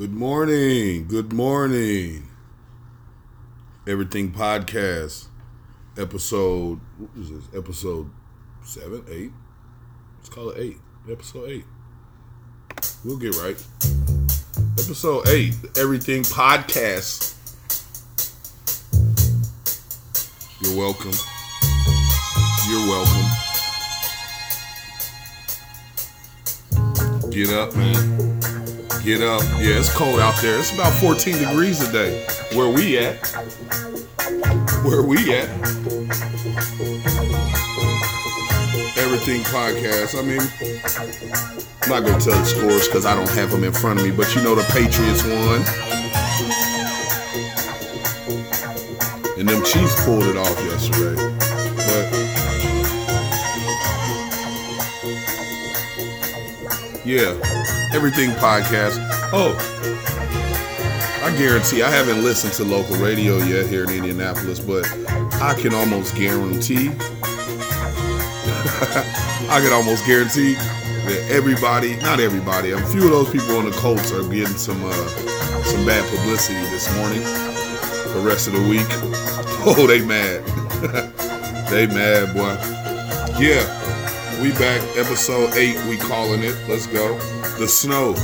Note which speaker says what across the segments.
Speaker 1: Good morning. Good morning. Everything Podcast, episode, what is this? Episode seven, eight? Let's call it eight. Episode eight. We'll get right. Episode eight, Everything Podcast. You're welcome. You're welcome. Get up, man. Get up. Yeah, it's cold out there. It's about 14 degrees today. Where we at? Where we at? Everything podcast. I mean, I'm not gonna tell the scores because I don't have them in front of me, but you know the Patriots won. And them Chiefs pulled it off yesterday. But Yeah, everything podcast. Oh, I guarantee I haven't listened to local radio yet here in Indianapolis, but I can almost guarantee, I can almost guarantee that everybody, not everybody, a few of those people on the Colts are getting some uh, some bad publicity this morning. The rest of the week, oh, they mad. they mad, boy. Yeah. We back, episode eight. We calling it. Let's go. The snow.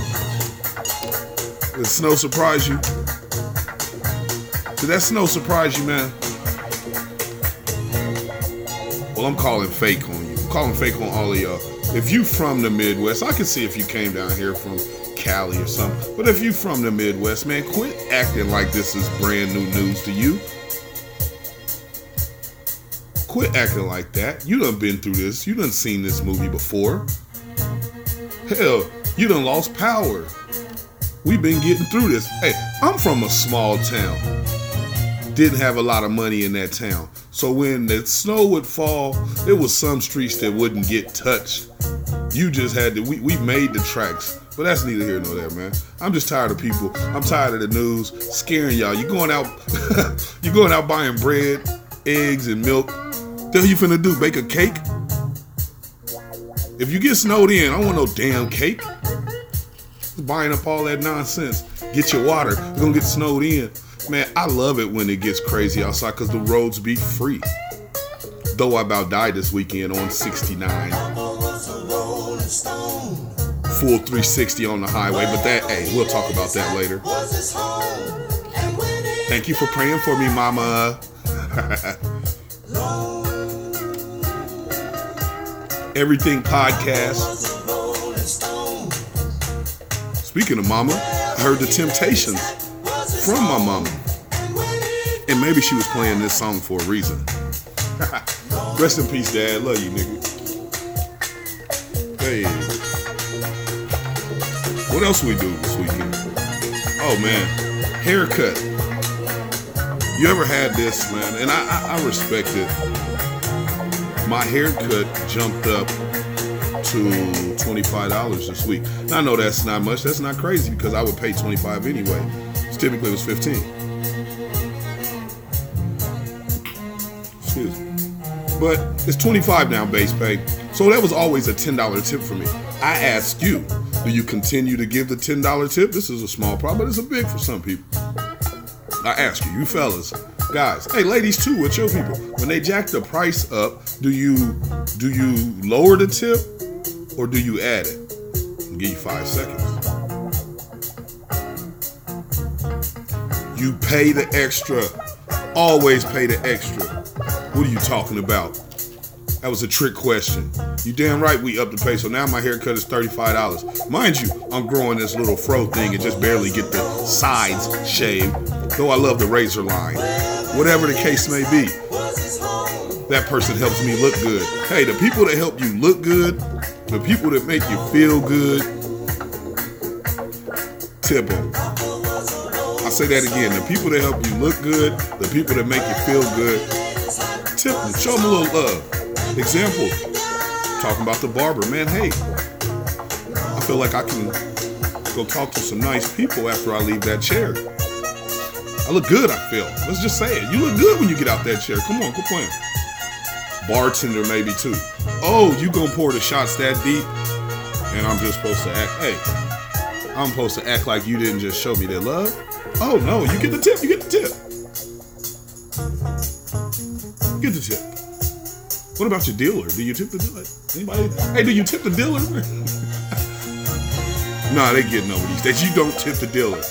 Speaker 1: The snow surprise you? Did that snow surprise you, man? Well, I'm calling fake on you. I'm calling fake on all of y'all. If you from the Midwest, I can see if you came down here from Cali or something. But if you from the Midwest, man, quit acting like this is brand new news to you. Quit acting like that. You done been through this. You done seen this movie before. Hell, you done lost power. We've been getting through this. Hey, I'm from a small town. Didn't have a lot of money in that town. So when the snow would fall, there was some streets that wouldn't get touched. You just had to, we, we made the tracks. But that's neither here nor there, man. I'm just tired of people. I'm tired of the news scaring y'all. You're going out, you're going out buying bread, eggs, and milk the hell you finna do? Bake a cake? If you get snowed in, I don't want no damn cake. Buying up all that nonsense. Get your water. You're gonna get snowed in. Man, I love it when it gets crazy outside because the roads be free. Though I about died this weekend on 69. Full 360 on the highway, but that, hey, we'll talk about that later. Thank you for praying for me, mama. Everything Podcast. Speaking of mama, I heard the Temptations from my mama. And maybe she was playing this song for a reason. Rest in peace, Dad. Love you, nigga. Hey. What else we do this weekend? Oh man, haircut. You ever had this, man? And I, I, I respect it my haircut jumped up to $25 this week. Now, I know that's not much. That's not crazy because I would pay 25 anyway. It's typically it was 15. Excuse me. But it's 25 now base pay. So that was always a $10 tip for me. I ask you, do you continue to give the $10 tip? This is a small problem, but it's a big for some people. I ask you, you fellas, guys, hey ladies too, with your people, when they jack the price up, do you do you lower the tip or do you add it? I'll give you five seconds. You pay the extra. Always pay the extra. What are you talking about? That was a trick question. You damn right we up the pay. So now my haircut is $35. Mind you, I'm growing this little fro thing and just barely get the sides shaved. Though I love the razor line. Whatever the case may be. That person helps me look good. Hey, the people that help you look good, the people that make you feel good, tip them. I say that again. The people that help you look good, the people that make you feel good, tip them. Show them a little love. Example, talking about the barber. Man, hey, I feel like I can go talk to some nice people after I leave that chair. I look good, I feel. Let's just say it. You look good when you get out that chair. Come on, quit playing. Bartender, maybe too. Oh, you gonna pour the shots that deep? And I'm just supposed to act, hey, I'm supposed to act like you didn't just show me that love. Oh no, you get the tip. You get the tip. Get the tip. What about your dealer? Do you tip the dealer? Anybody? Hey, do you tip the dealer? nah, they getting over these days. You don't tip the dealer.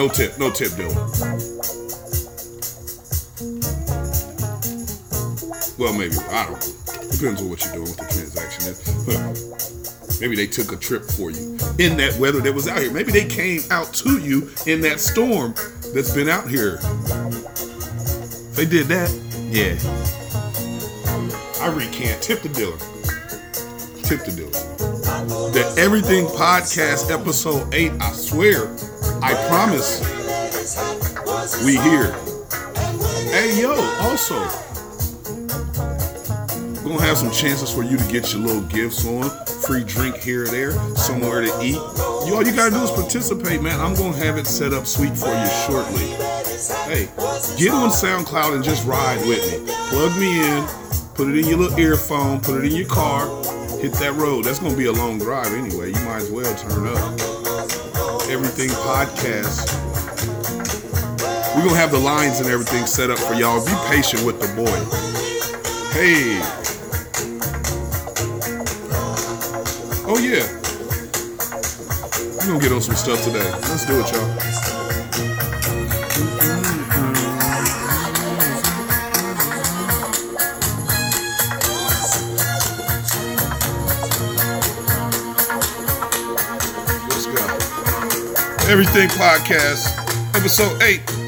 Speaker 1: No tip. No tip dealer. Well, maybe I don't know. Depends on what you're doing with the transaction. is. Maybe they took a trip for you in that weather that was out here. Maybe they came out to you in that storm that's been out here. If they did that, yeah. I recant. Tip the dealer. Tip the dealer. The Everything Podcast, episode 8, I swear, I promise, we here. Hey, yo, also, we're gonna have some chances for you to get your little gifts on. Free drink here or there, somewhere to eat. You, all you gotta do is participate, man. I'm gonna have it set up sweet for you shortly. Hey, get on SoundCloud and just ride with me. Plug me in, put it in your little earphone, put it in your car, hit that road. That's gonna be a long drive anyway. You might as well turn up. Everything podcast. We're gonna have the lines and everything set up for y'all. Be patient with the boy. Hey. Oh yeah. We're gonna get on some stuff today. Let's do it, y'all. Everything Podcast, episode 8.